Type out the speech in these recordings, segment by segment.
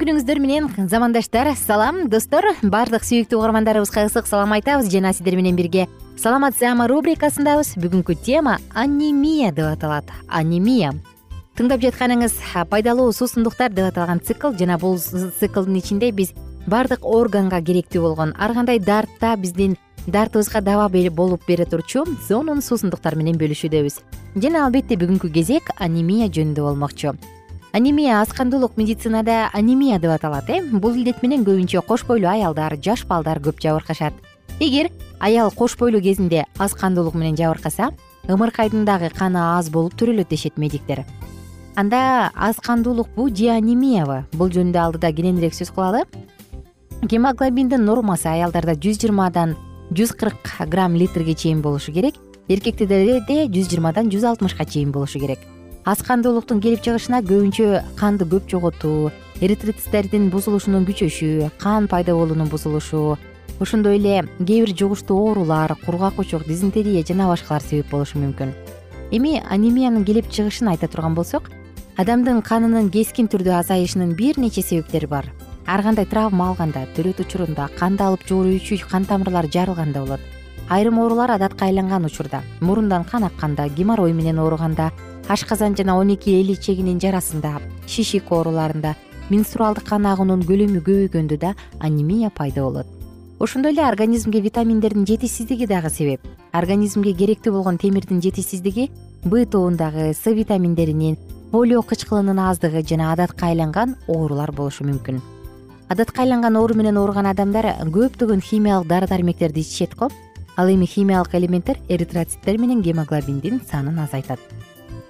күнүңүздөр менен замандаштар салам. Достор баардык сүйүктүү угармандарыбызга ысык салам айтабыз жана сиздер менен бирге. Саламат саама рубрикасындабыз. Бүгүнкү тема анемия деп аталат. Анемия. Тыңдап жатканыңыз пайдалуу суусундуктар деп аталган цикл жана бул циклдын ичинде биз баардык органга керектүү болгон ар кандай дартта биздин дартыбызга даба болуп бере турчу сонун суусундуктар менен бөлүшүүдөбүз. Жана албетте бүгүнкү кезек анемия жөнүндө болмокчу анемия аз кандуулук медицинада анемия деп аталат э? Бул илдет менен көбүнчө кош бойлуу аялдар жаш балдар көп жабыркашат. Эгер аял кош бойлуу кезинде аз кандуулук менен жабыркаса ымыркайдын каны аз болуп төрөлөт дешет медиктер. Анда аз кандуулукпу же анемиябы бул жөнүндө алдыда кененирээк сөз кылалы. Гемоглобиндин нормасы аялдарда жүз жыйырмадан жүз кырк грамм литрге чейин болушу керек. Эркектерде жүз жыйырмадан жүз алтымышка чейин болушу керек аз кандуулуктун келип чыгышына көбүнчө канды көп жоготуу эритрициттердин бузулушунун күчөшү кан пайда болуунун бузулушу ошондой эле кээ бир жугуштуу оорулар кургак учук дизентерия жана башкалар себеп болушу мүмкүн. Эми анемиянын келип чыгышын айта турган болсок адамдын канынын кескин түрдө азайышынын бир нече себептери бар. Ар кандай травма алганда төрөт учурунда канды алып жууруучу кан тамырлары жарылганда болот. Айрым оорулар адатка айланган учурда мурундан кан акканда геморрой менен ооруганда ашказан жана он эки эл ичегинин жарасында шишик ооруларында менструалдык кан агуунун көлөмү көбөйгөндө да анемия пайда болот. Ошондой эле организмге витаминдердин жетишсиздиги дагы себеп. Организмге керектүү болгон темирдин жетишсиздиги б тобундагы с витаминдеринин фолио кычкылынын аздыгы жана адатка айланган оорулар болушу мүмкүн. Адатка айланган оору менен ооруган адамдар көптөгөн химиялык дары дармектерди ичишет го. Ал эми химиялык элементтер эритроциттер менен гемоглобиндин санын азайтат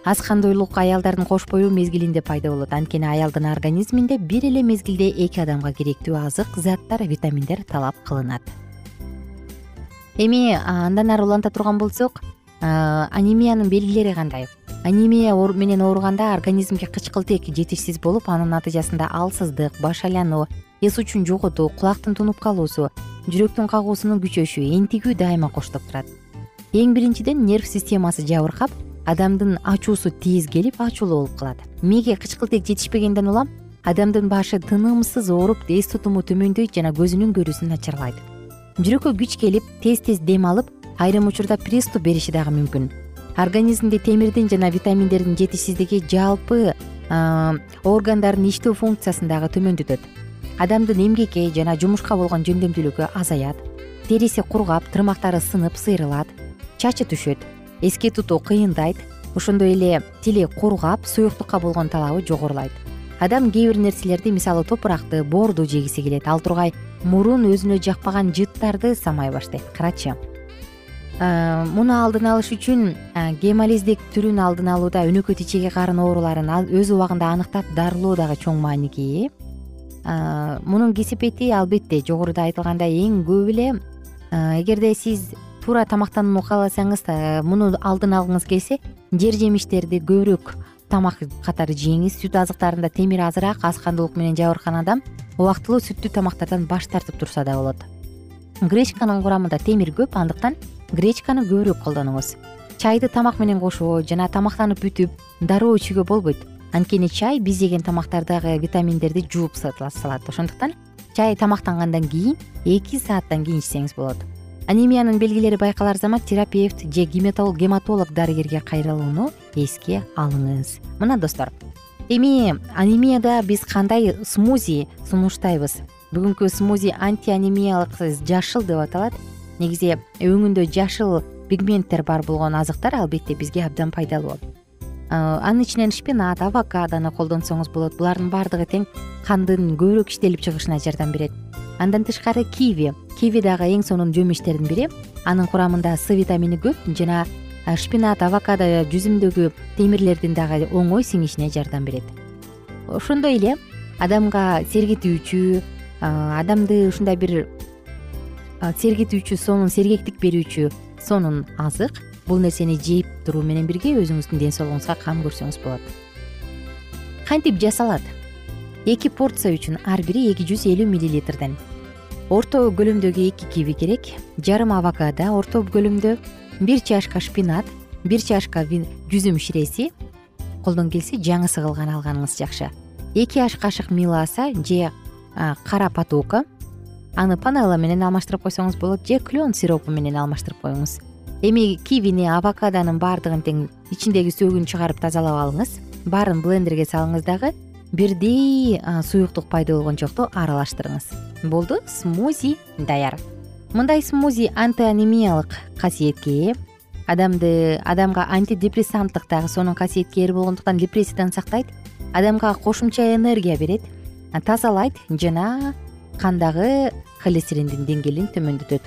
аз кандуулук аялдардын кош бойлуу мезгилинде пайда болот. Анткени аялдын организминде бир эле мезгилде эки адамга керектүү азык заттар витаминдер талап кылынат. Эми андан ары уланта турган болсок анемиянын белгилери кандай? Анемия менен ооруганда организмге кычкылтек жетишсиз болуп анын натыйжасында алсыздык баш айлануу эс учун жоготуу кулактын тунуп калуусу жүрөктүн кагуусунун күчөшү энтигүү дайыма коштоп турат. Эң биринчиден нерв системасы жабыркап адамдын ачуусу тез келип ачуулуу болуп калат. Мээге кычкылтек жетишпегенден улам адамдын башы тынымсыз ооруп эс тутуму төмөндөйт жана көзүнүн көрүүсү начарлайт жүрөккө күч келип тез тез дем алып айрым учурда приступ бериши дагы мүмкүн. Организмде темирдин жана витаминдердин жетишсиздиги жалпы органдардын иштөө функциясын дагы төмөндөтөт. Адамдын эмгекке жана жумушка болгон жөндөмдүүлүгү азаят. Териси кургап тырмактары сынып сыйрылат. Чачы түшөт эске тутуу кыйындайт ошондой эле тили кургап суюктукка болгон талабы жогорулайт. Адам кээ бир нерселерди мисалы топуракты боорду жегиси келет. Ал тургай мурун өзүнө жакпаган жыттарды самай баштайт. Карачы. Муну алдын алыш үчүн гемолиздик түрүн алдын алууда өнөкөт ичеги карын ооруларын өз убагында аныктап дарылоо дагы чоң мааниге ээ мунун кесепети албетте жогоруда айтылгандай эң көп эле эгерде сиз туура тамактанууну кааласаңыз муну алдын алгыңыз келсе жер жемиштерди көбүрөөк тамак катары жеңиз сүт азыктарында темир азыраак аз кандуулук менен жабыркаган адам убактылуу сүттүү тамактардан баш тартып турса да болот. Гречканын курамында темир көп андыктан гречканы көбүрөөк колдонуңуз. Чайды тамак менен кошуу жана тамактанып бүтүп дароо ичүүгө болбойт. Анткени чай биз жеген тамактардагы витаминдерди жууп салат. Ошондуктан чай тамактангандан кийин эки сааттан кийин ичсеңиз болот анемиянын белгилери байкалар замат терапевт же гематолог дарыгерге кайрылууну эске алыңыз. Мына достор эми анемияда биз кандай смузи сунуштайбыз? Бүгүнкү смузи антианемиялык жашыл деп аталат. Негизи өңүндө жашыл пигменттер бар болгон азыктар албетте бизге абдан пайдалуу. Анын ичинен шпинат авокадону колдонсоңуз болот. Булардын баардыгы тең кандын көбүрөөк иштелип чыгышына жардам берет андан тышкары киви. Киви дагы эң сонун жемиштердин бири. Анын курамында с витамини көп жана шпинат авокадо жүзүмдөгү темирлердин дагы оңой сиңишине жардам берет. Ошондой эле адамга сергитүүчү адамды ушундай бир сергитүүчү сонун сергектик берүүчү сонун азык бул нерсени жеп туруу менен бирге өзүңүздүн ден соолугуңузга кам көрсөңүз болот. Кантип жасалат эки порция үчүн ар бири эки жүз элүү миллилитрден. Орто көлөмдөгү эки киви керек жарым авокадо орто көлөмдө бир чашка шпинат бир чашка жүзүм ширеси колдон келсе жаңысы кылган алганыңыз жакшы. Эки аш кашык меласа же кара потока аны панелла менен алмаштырып койсоңуз болот же клен сиропу менен алмаштырып коюңуз. Эми кивини авокадонун баардыгын тең ичиндеги сөөгүн чыгарып тазалап алыңыз баарын блендерге салыңыз дагы бирдей суюктук пайда болгончокто аралаштырыңыз. Болду смузи даяр. Мындай смузи антианемиялык касиетке ээ. Адамды адамга антидепрессанттык дагы сонун касиетке ээ болгондуктан депрессиядан сактайт адамга кошумча энергия берет тазалайт жана кандагы холестериндин деңгээлин төмөндөтөт.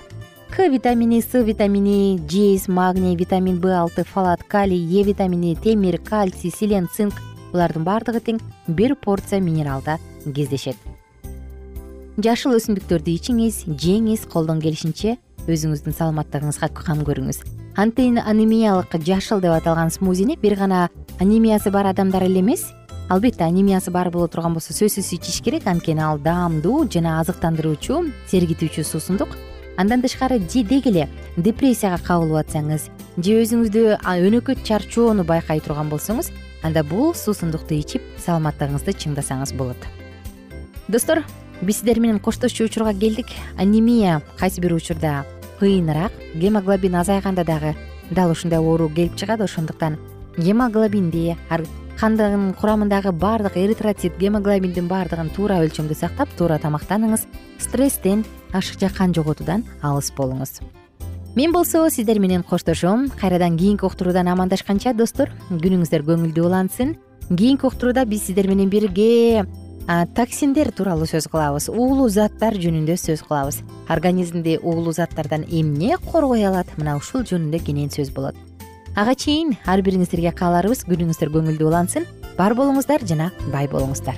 К витамини с витамини жез магний витамин б алты фалат калий е витамини темир кальций селен цинк булардын баардыгы тең бир порция минералда кездешет. Жашыл өсүмдүктөрдү ичиңиз жеңиз колдон келишинче өзүңүздүн саламаттыгыңызга кам көрүңүз. Антианемиялык жашыл деп аталган смузини бир гана анемиясы бар адамдар эле эмес. Албетте анемиясы бар боло турган болсо сөзсүз ичиш керек. Анткени ал даамдуу жана азыктандыруучу сергитүүчү суусундук. Андан тышкары деги эле депрессияга кабылып атсаңыз же өзүңүздө өнөкөт чарчоону байкай турган болсоңуз анда бул суусундукту ичип саламаттыгыңызды чыңдасаңыз болот. Достор биз сиздер менен коштошчу учурга келдик. Анемия кайсы бир учурда кыйыныраак гемоглобин азайганда дагы дал ушундай оору келип чыгат ошондуктан гемоглобинди кандын курамындагы баардык эритроцит гемоглобиндин баардыгын туура өлчөмдө сактап туура тамактаныңыз стресстен ашыкча кан жоготуудан алыс болуңуз мен болсо сиздер менен коштошом. Кайрадан кийинки уктуруудан амандашканча достор. Күнүңүздөр көңүлдүү улансын. Кийинки уктурууда биз сиздер менен бирге токсиндер тууралуу сөз кылабыз. Уулуу заттар жөнүндө сөз кылабыз. Организмди уулуу заттардан эмне коргой алат? Мына ушул жөнүндө кенен сөз болот. Ага чейин ар бириңиздерге кааларыбыз. Күнүңүздөр көңүлдүү улансын. Бар болуңуздар жана бай болуңуздар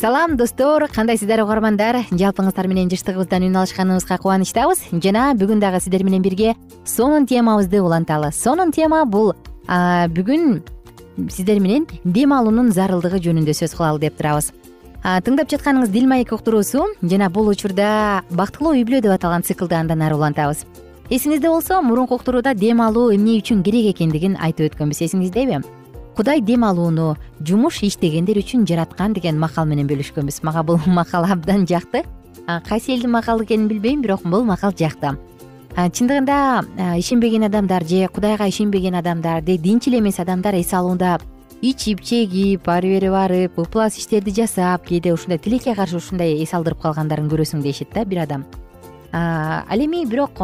салам достор. Кандайсыздар угармандар? Жалпыңыздар менен жыштыгыбыздан үн алышканыбызга кубанычтабыз. Жана бүгүн дагы сиздер менен бирге сонун темабызды уланталы. Сонун тема бул бүгүн сиздер менен дем алуунун зарылдыгы жөнүндө сөз кылалы деп турабыз. Тыңдап жатканыңыз дил маек уктуруусу жана бул учурда бактылуу үй бүлө деп аталган циклды андан ары улантабыз. Эсиңизде болсо мурунку уктурууда дем алуу эмне үчүн керек экендигин айтып өткөнбүз. Эсиңиздеби кудай дем алууну жумуш иштегендер үчүн жараткан деген макал менен бөлүшкөнбүз. Мага бул макал абдан жакты. Кайсы элдин макалы экенин билбейм бирок бул макал жакты. Чындыгында ишенбеген адамдар же кудайга ишенбеген адамдар динчил эмес адамдар эс алууда ичип чегип ары бери барып ыплас иштерди жасап кээде ушундай тилекке каршы ушундай эс алдырып калгандарын көрөсүң дешет да бир адам. Ал эми бирок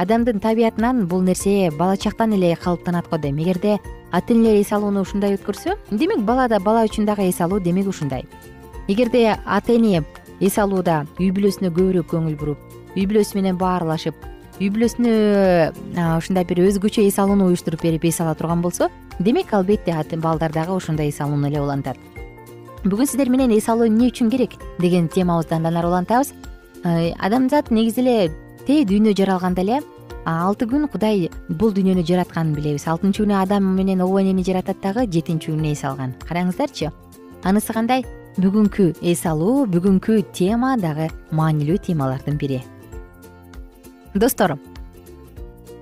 адамдын табиятынан бул нерсе бала чактан эле калыптанат го дейм эгерде ата энелер эс алууну ушундай өткөрсө демек бала да бала үчүн дагы эс алуу демек ушундай. Эгерде ата эне эс алууда үй бүлөсүнө көбүрөөк көңүл буруп үй бүлөсү менен баарлашып үй бүлөсүнө ушундай бир өзгөчө эс алууну уюштуруп берип эс ала турган болсо демек албетте балдар дагы ошондой эс алууну эле улантат. Бүгүн сиздер менен эс алуу эмне үчүн керек? деген темабызды андан ары улантабыз адамзат негизи эле тээ дүйнө жаралганда эле алты күн кудай бул дүйнөнү жаратканын билебиз. Алтынчы күнү адам менен обо энени жаратат дагы жетинчи күнү эс алган караңыздарчы анысы кандай? Бүгүнкү эс алуу бүгүнкү тема дагы маанилүү темалардын бири. Достор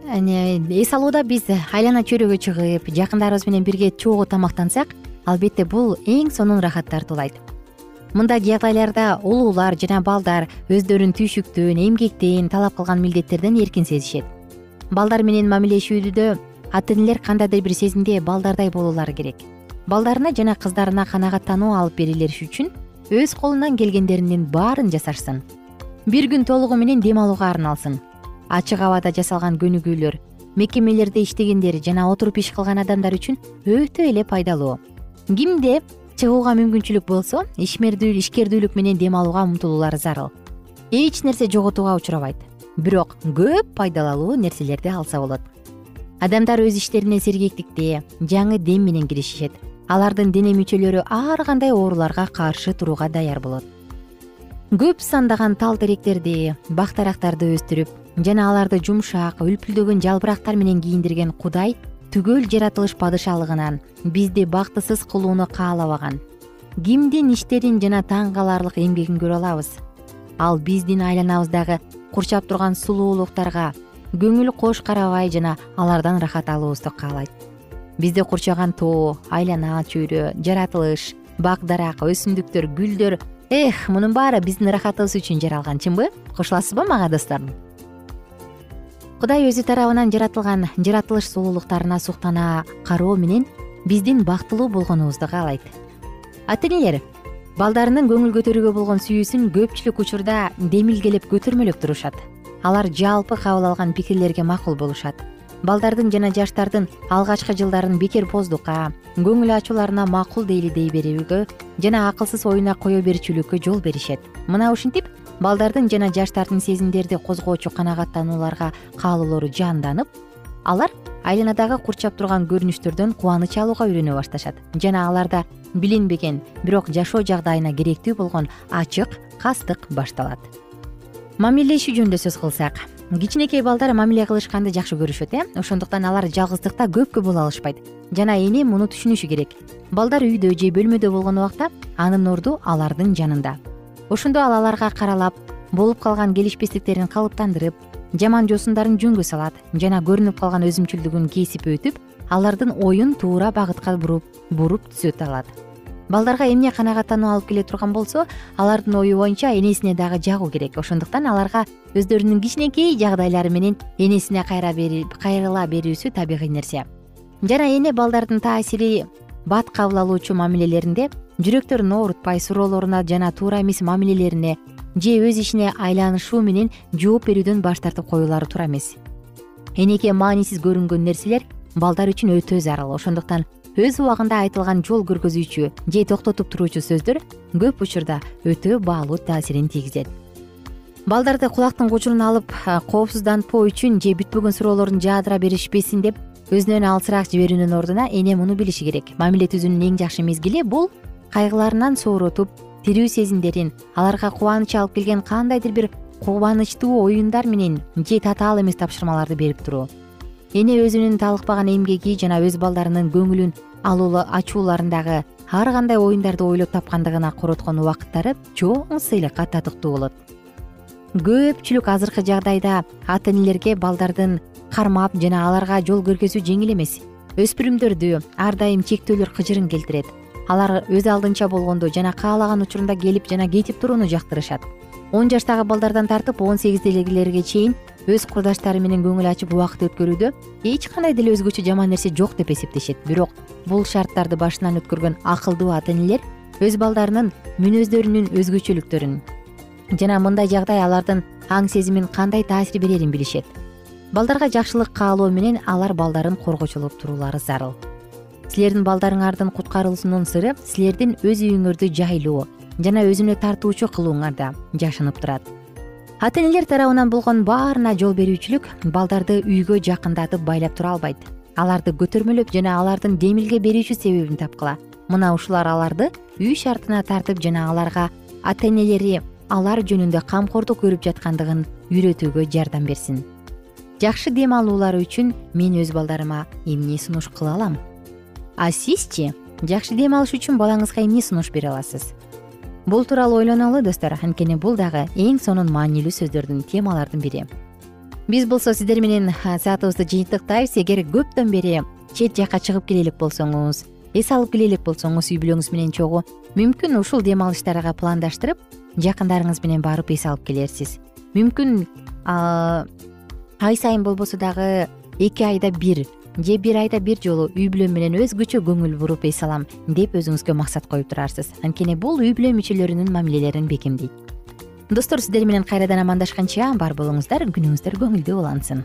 эс алууда биз айлана чөйрөгө чыгып жакындарыбыз менен бирге чогуу тамактансак албетте бул эң сонун рахат тартуулайт мындай жагдайларда улуулар жана балдар өздөрүн түйшүктөн эмгектен талап кылган милдеттерден эркин сезишет. Балдар менен мамилешүүдө ата энелер кандайдыр бир сезимде балдардай болуулары керек. Балдарына жана кыздарына канагаттануу алып берилиш үчүн өз колунан келгендеринин баарын жасашсын. Бир күн толугу менен дем алууга арналсын. Ачык абада жасалган көнүгүүлөр мекемелерде иштегендер жана отуруп иш кылган адамдар үчүн өтө эле пайдалуу. Кимде чыгууга мүмкүнчүлүк болсо ишкердүүлүк менен дем алууга умтулуулары зарыл. Эч нерсе жоготууга учурабайт. Бирок көп пайдалуу нерселерди алса болот. Адамдар өз иштерине сергектикте жаңы дем менен киришишет алардын дене мүчөлөрү ар кандай ооруларга каршы турууга даяр болот. Көп сандаган тал теректерди бак дарактарды өстүрүп жана аларды жумшак үлпүлдөгөн жалбырактар менен кийиндирген кудай түгөл жаратылыш падышалыгынан бизди бактысыз кылууну каалабаган. Кимдин иштерин жана таң каларлык эмгегин көрө алабыз. Ал биздин айланабыздагы курчап турган сулуулуктарга көңүл кош карабай жана алардан рахат алуубузду каалайт. Бизди курчаган тоо айлана чөйрө жаратылыш бак дарак өсүмдүктөр гүлдөр эх мунун баары биздин рахатыбыз үчүн жаралган чынбы? Кошуласызбы мага достор кудай өзү тарабынан жаратылган жаратылыш сулуулуктарына суктана кароо менен биздин бактылуу болгонубузду каалайт. Ата энелер балдарынын көңүл көтөрүүгө болгон сүйүүсүн көпчүлүк учурда демилгелеп көтөрмөлөп турушат. Алар жалпы кабыл алган пикирлерге макул болушат. Балдардын жана жаштардын алгачкы жылдарын бекербоздукка көңүл ачууларына макул дейли дей берүүгө жана акылсыз оюна кое берчүлүккө жол беришет. Мына ушинтип балдардын жана жаштардын сезимдерди козгоочу канагаттанууларга каалоолору жанданып алар айланадагы курчап турган көрүнүштөрдөн кубаныч алууга үйрөнө башташат. Жана аларда билинбеген бирок жашоо жагдайына керектүү болгон ачык кастык башталат. Мамилелешүү жөнүндө сөз кылсак кичинекей балдар мамиле кылышканды жакшы көрүшөт э? Ошондуктан алар жалгыздыкта көпкө бола алышпайт. Жана эне муну түшүнүшү керек. Балдар үйдө же бөлмөдө болгон убакта анын орду алардын жанында ошондо ал аларга каралап болуп калган келишпестиктерин калыптандырып жаман жосундарын жөнгө салат жана көрүнүп калган өзүмчүлдүгүн кесип өтүп алардын оюн туура багытка буруп буруп түзөтө алат. Балдарга эмне канагаттануу алып келе турган болсо алардын ою боюнча энесине дагы жагуу керек. Ошондуктан аларга өздөрүнүн кичинекей жагдайлары менен энесине кайрыла берүүсү табигый нерсе. Жана эне балдардын таасири бат кабыл алуучу мамилелеринде жүрөктөрүн оорутпай суроолоруна жана туура эмес мамилелерине же өз ишине айланышуу менен жооп берүүдөн баш тартып коюулары туура эмес. Энеге маанисиз көрүнгөн нерселер балдар үчүн өтө зарыл. Ошондуктан өз убагында айтылган жол көргөзүүчү же токтотуп туруучу сөздөр көп учурда өтө баалуу таасирин тийгизет. Балдарды кулактын кучурун алып коопсуздантпоо үчүн же бүтпөгөн суроолорун жаадыра беришпесин деп өзүнөн алысыраак жиберүүнүн ордуна эне муну билиши керек. Мамиле түзүүнүн эң жакшы мезгили бул кайгыларынан сооротуп тирүү сезимдерин аларга кубаныч алып келген кандайдыр бир кубанычтуу оюндар менен же татаал эмес тапшырмаларды берип туруу. Эне өзүнүн талыкпаган эмгеги жана өз балдарынын көңүлүн алуу ачууларындагы ар кандай оюндарды ойлоп тапкандыгына короткон убакыттары чоң сыйлыкка татыктуу болот. Көпчүлүк азыркы жагдайда ата энелерге балдардын кармап жана аларга жол көргөзүү жеңил эмес. Өспүрүмдөрдү ар дайым чектөөлөр кыжырын келтирет алар өз алдынча болгонду жана каалаган учурунда келип жана кетип турууну жактырышат. Он жаштагы балдардан тартып он сегиздегилерге чейин өз курдаштары менен көңүл ачып убакыт өткөрүүдө эч кандай деле өзгөчө жаман нерсе жок деп эсептешет. Бирок бул шарттарды башынан өткөргөн акылдуу ата энелер өз балдарынын мүнөздөрүнүн өзгөчөлүктөрүн жана мындай жагдай алардын аң сезимин кандай таасир берерин билишет. Балдарга жакшылык каалоо менен алар балдарын коргочулуп туруулары зарыл силердин балдарыңардын куткарылуусунун сыры силердин өз үйүңөрдү жайлоо жана өзүнө тартуучу кылууңарда жашынып турат. Ата энелер тарабынан болгон баарына жол берүүчүлүк балдарды үйгө жакындатып байлап тура албайт. Аларды көтөрмөлөп жана алардын демилге берүүчү себебин тапкыла. Мына ушулар аларды үй шартына тартып жана аларга ата энелери алар жөнүндө камкордук көрүп жаткандыгын үйрөтүүгө жардам берсин. Жакшы дем алуулары үчүн мен өз балдарыма эмне сунуш кыла алам а сизчи жакшы дем алыш үчүн балаңызга эмне сунуш бере аласыз? Бул тууралуу ойлонолу достор. Анткени бул дагы эң сонун маанилүү сөздөрдүн темалардын бири. Биз болсо сиздер менен саатыбызды жыйынтыктайбыз. Эгер көптөн бери чет жакка чыгып келе элек болсоңуз эс алып келе элек болсоңуз үй бүлөңүз менен чогуу мүмкүн ушул дем алыштарга пландаштырып жакындарыңыз менен барып эс алып келерсиз. Мүмкүн ай сайын болбосо дагы эки айда бир же бир айда бир жолу үй бүлөм менен өзгөчө көңүл буруп эс алам деп өзүңүзгө максат коюп турарсыз. Анткени бул үй бүлө мүчөлөрүнүн мамилелерин бекемдейт. Достор сиздер менен кайрадан амандашканча бар болуңуздар күнүңүздөр көңүлдүү улансын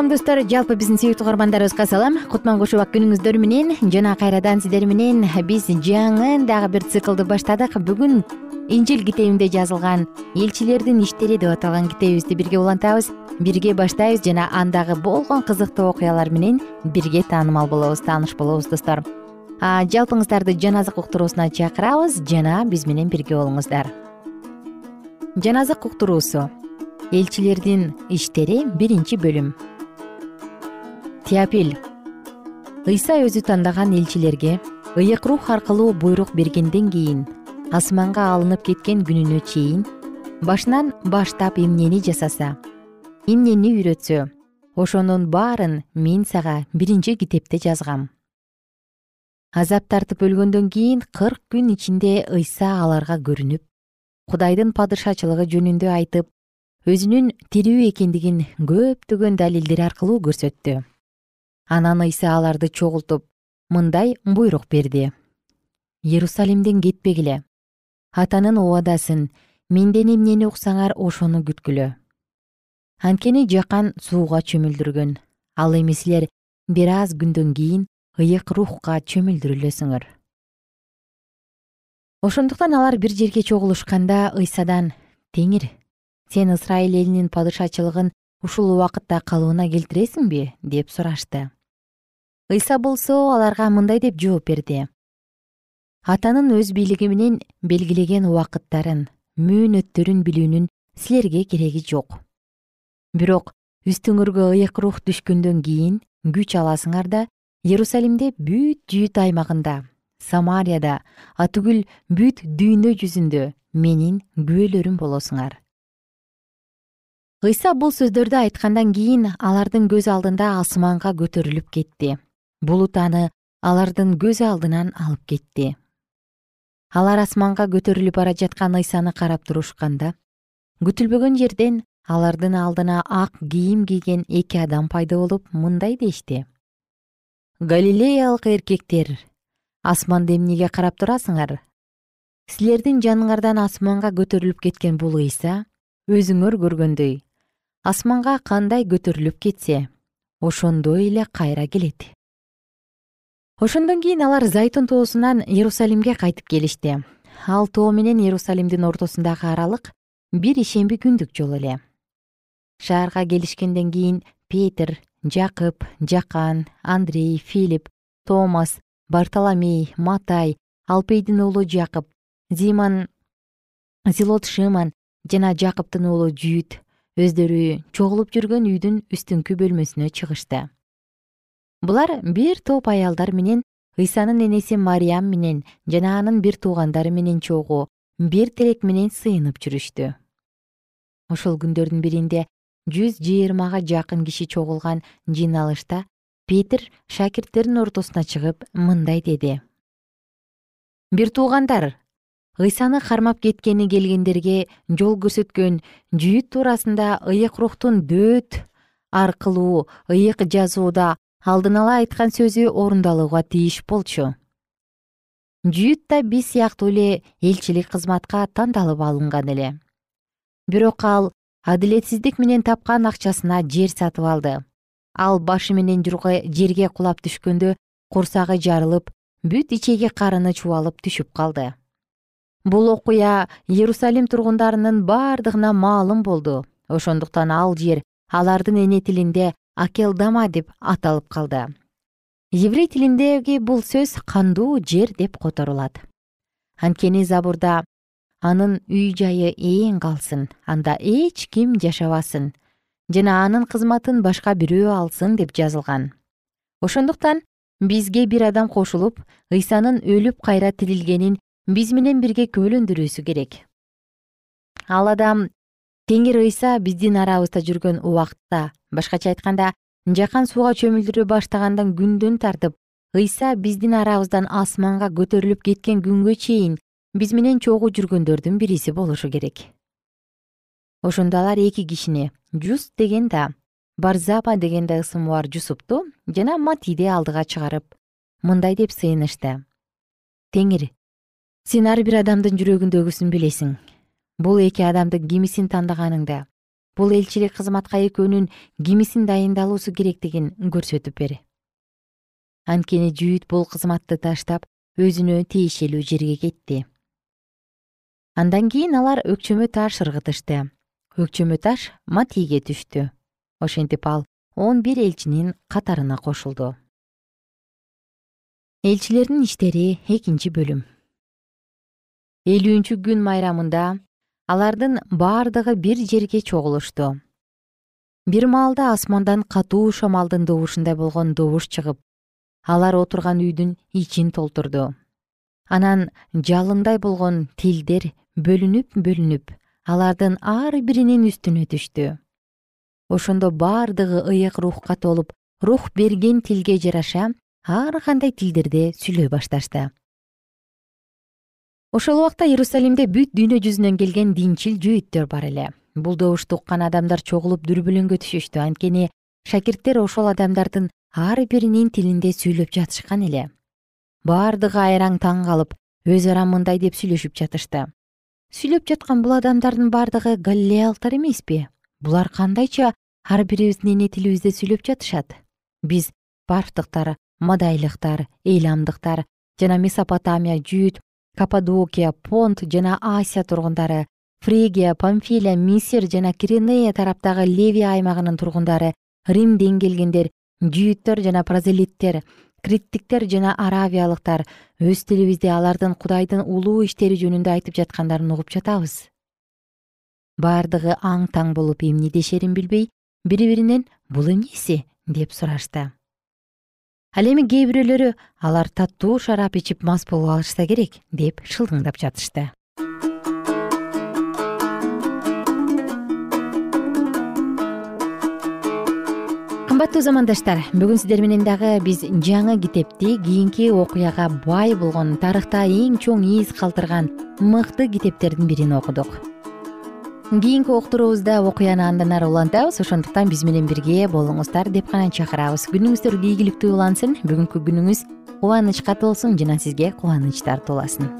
салам достор. Жалпы биздин сүйүктүү угармандарыбызга салам. Кутман кушубак күнүңүздөр менен жана кайрадан сиздер менен биз жаңы дагы бир циклды баштадык. Бүгүн инжил китебинде жазылган элчилердин иштери деп аталган китебибизди бирге улантабыз. Бирге баштайбыз жана андагы болгон кызыктуу окуялар менен бирге таанымал болобуз тааныш болобуз достор. Жалпыңыздарды жаназык уктуруусуна чакырабыз жана биз менен бирге болуңуздар. Жаназык уктуруусу. Элчилердин иштери биринчи бөлүм теопиль ыйса өзү тандаган элчилерге ыйык рух аркылуу буйрук бергенден кийин асманга алынып кеткен күнүнө чейин башынан баштап эмнени жасаса эмнени үйрөтсө ошонун баарын мен сага биринчи китепте жазгам. Азап тартып өлгөндөн кийин кырк күн ичинде ыйса аларга көрүнүп кудайдын падышачылыгы жөнүндө айтып өзүнүн тирүү экендигин көптөгөн далилдер аркылуу көрсөттү анан ыйса аларды чогултуп мындай буйрук берди. Иерусалимден кетпегиле. Атанын убадасын менден эмнени уксаңар ошону күткүлө анткени жакан сууга чөмүлдүргөн. Ал эми силер бир аз күндөн кийин ыйык рухка чөмүлдүрүлөсүңөр. Ошондуктан алар бир жерге чогулушканда ыйсадан теңир сен ысрайыл элинин падышачылыгын ушул убакытта калыбына келтиресиңби деп сурашты ыйса болсо аларга мындай деп жооп берди. Атанын өз бийлиги менен белгилеген убакыттарын мөөнөттөрүн билүүнүн силерге кереги жок. Бирок үстүңөргө ыйык рух түшкөндөн кийин күч аласыңар да иерусалимде бүт жүйүт аймагында самарияда атүгүл бүт дүйнө жүзүндө менин күбөлөрүм болосуңар. Ыйса бул сөздөрдү айткандан кийин алардын көз алдында асманга көтөрүлүп кетти булут аны алардын көз алдынан алып кетти. Алар асманга көтөрүлүп бара жаткан ыйсаны карап турушканда күтүлбөгөн жерден алардын алдына ак кийим кийген эки адам пайда болуп мындай дешти. Галилеялык эркектер асманды эмнеге карап турасыңар? Силердин жаныңардан асманга көтөрүлүп кеткен бул ыйса өзүңөр көргөндөй. Асманга кандай көтөрүлүп кетсе ошондой эле кайра келет ошондон кийин алар зайтун тоосунан иерусалимге кайтып келишти. Ал тоо менен иерусалимдин ортосундагы аралык бир ишемби күндүк жол эле. Шаарга келишкенден кийин петир жакып жакан андрей филипп томас бартоломей матай алпейдин уулу жакып зиман зилот шиман жана жакыптын уулу жүйүт өздөрү чогулуп жүргөн үйдүн үстүңкү бөлмөсүнө чыгышты булар бир топ аялдар менен ыйсанын энеси мариям менен жана анын бир туугандары менен чогуу бир тилек менен сыйынып жүрүштү. Ошол күндөрдүн биринде жүз жыйырмага жакын киши чогулган жыйналышта петир шакирттердин ортосуна чыгып мындай деди. Бир туугандар ыйсаны кармап кеткени келгендерге жол көрсөткөн жүйүт туурасында ыйык рухтун дөөт аркылуу ыйык жазууда алдын ала айткан сөзү орундалууга тийиш болчу. Жүйүт да биз сыяктуу эле элчилик кызматка тандалып алынган эле. Бирок ал адилетсиздик менен тапкан акчасына жер сатып алды. Ал башы менен жерге кулап түшкөндө курсагы жарылып бүт ичеги карыны чубалып түшүп калды. Бул окуя иерусалим тургундарынын бардыгына маалым болду. Ошондуктан ал жер алардын эне тилинде акелдама деп аталып калды. Еврей тилиндеги бул сөз кандуу жер деп которулат. Анткени забурда анын үй жайы ээн калсын анда эч ким жашабасын жана анын кызматын башка бирөө алсын деп жазылган. Ошондуктан бизге бир адам кошулуп ыйсанын өлүп кайра тирилгенин биз менен бирге күбөлөндүрүүсү керек. Ал адам теңир ыйса биздин арабызда жүргөн убакытта башкача айтканда жакан сууга чөмүлдүрө баштагандан күндөн тартып ыйса биздин арабыздан асманга көтөрүлүп кеткен күнгө чейин биз менен чогуу жүргөндөрдүн бириси болушу керек. Ошондо алар эки кишини жус деген да барзапа деген да ысымы бар жусупту жана матиди алдыга чыгарып мындай деп сыйынышты. Теңир сен ар бир адамдын жүрөгүндөгүсүн билесиң. Бул эки адамдын кимисин тандаганыңды бул элчилик кызматка экөөнүн кимисин дайындалуусу керектигин көрсөтүп бер анткени жүйүт бул кызматты таштап өзүнө тиешелүү жерге кетти. Андан кийин алар өкчөмө таш ыргытышты. Өкчөмө таш матийге түштү. Ошентип ал он бир элчинин катарына кошулду. Элчилердин иштери экинчи бөлүм. Элүүнчү күн майрамында алардын баардыгы бир жерге чогулушту. Бир маалда асмандан катуу шамалдын добушундай болгон добуш чыгып алар отурган үйдүн ичин толтурду. Анан жалындай болгон тилдер бөлүнүп бөлүнүп алардын ар биринин үстүнө түштү. Ошондо баардыгы ыйык рухка толуп рух берген тилге жараша ар кандай тилдерде сүйлөй башташты ошол убакта иерусалимде бүт дүйнө жүзүнөн келген динчил жүйүттөр бар эле. Бул добушту уккан адамдар чогулуп дүрбүлөңгө түшүштү. Анткени шакирттер ошол адамдардын ар биринин тилинде сүйлөп жатышкан эле. Баардыгы айраң таң калып өз ара мындай деп сүйлөшүп жатышты. Сүйлөп жаткан бул адамдардын баардыгы галилеялыктар эмеспи? Булар кандайча ар бирибиздин эне тилибизде сүйлөп жатышат? Биз парфтыктар мадайлыктар эйламдыктар жана месопотамия жүйүт каппадокия понт жана асия тургундары фригия памфилия мисир жана киренея тараптагы ливия аймагынын тургундары римден келгендер жүйүттөр жана прозелиттер криттиктер жана аравиялыктар. Өз тилибизде алардын кудайдын улуу иштери жөнүндө айтып жаткандарын угуп жатабыз. Баардыгы аң таң болуп эмне дешерин билбей бири биринен бул эмнеси деп сурашты ал эми кээ бирөөлөрү алар таттуу шарап ичип мас болуп алышса керек деп шылдыңдап жатышты. Кымбаттуу замандаштар бүгүн сиздер менен дагы биз жаңы китепти кийинки окуяга бай болгон тарыхта эң чоң из калтырган мыкты китептердин бирин окудук кийинки уктуруубузда окуяны андан ары улантабыз. Ошондуктан биз менен бирге болуңуздар деп гана чакырабыз. Күнүңүздөр ийгиликтүү улансын. Бүгүнкү күнүңүз кубанычка толсун жана сизге кубаныч тартууласын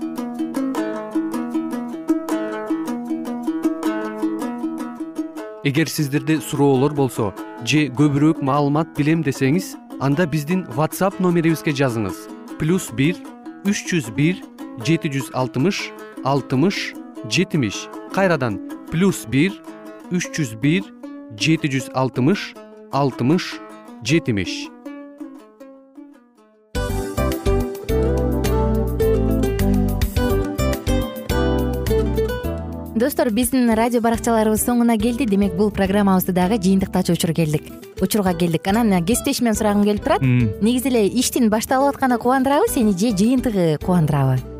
эгер сиздерде суроолор болсо же көбүрөөк маалымат билем десеңиз анда биздин whatsapp номерибизге жазыңыз. Плюс бир үч жүз бир жети жүз алтымыш алтымыш жетимиш кайрадан плюс бир үч жүз бир жети жүз алтымыш алтымыш жетимиш. Достор биздин радио баракчаларыбыз соңуна келди. Демек бул программабызды дагы жыйынтыктачу учур келдик. Учурга келдик. Анан кесиптешимден сурагым келип турат. Негизи эле иштин башталып атканы кубандырабы сени же жыйынтыгы кубандырабы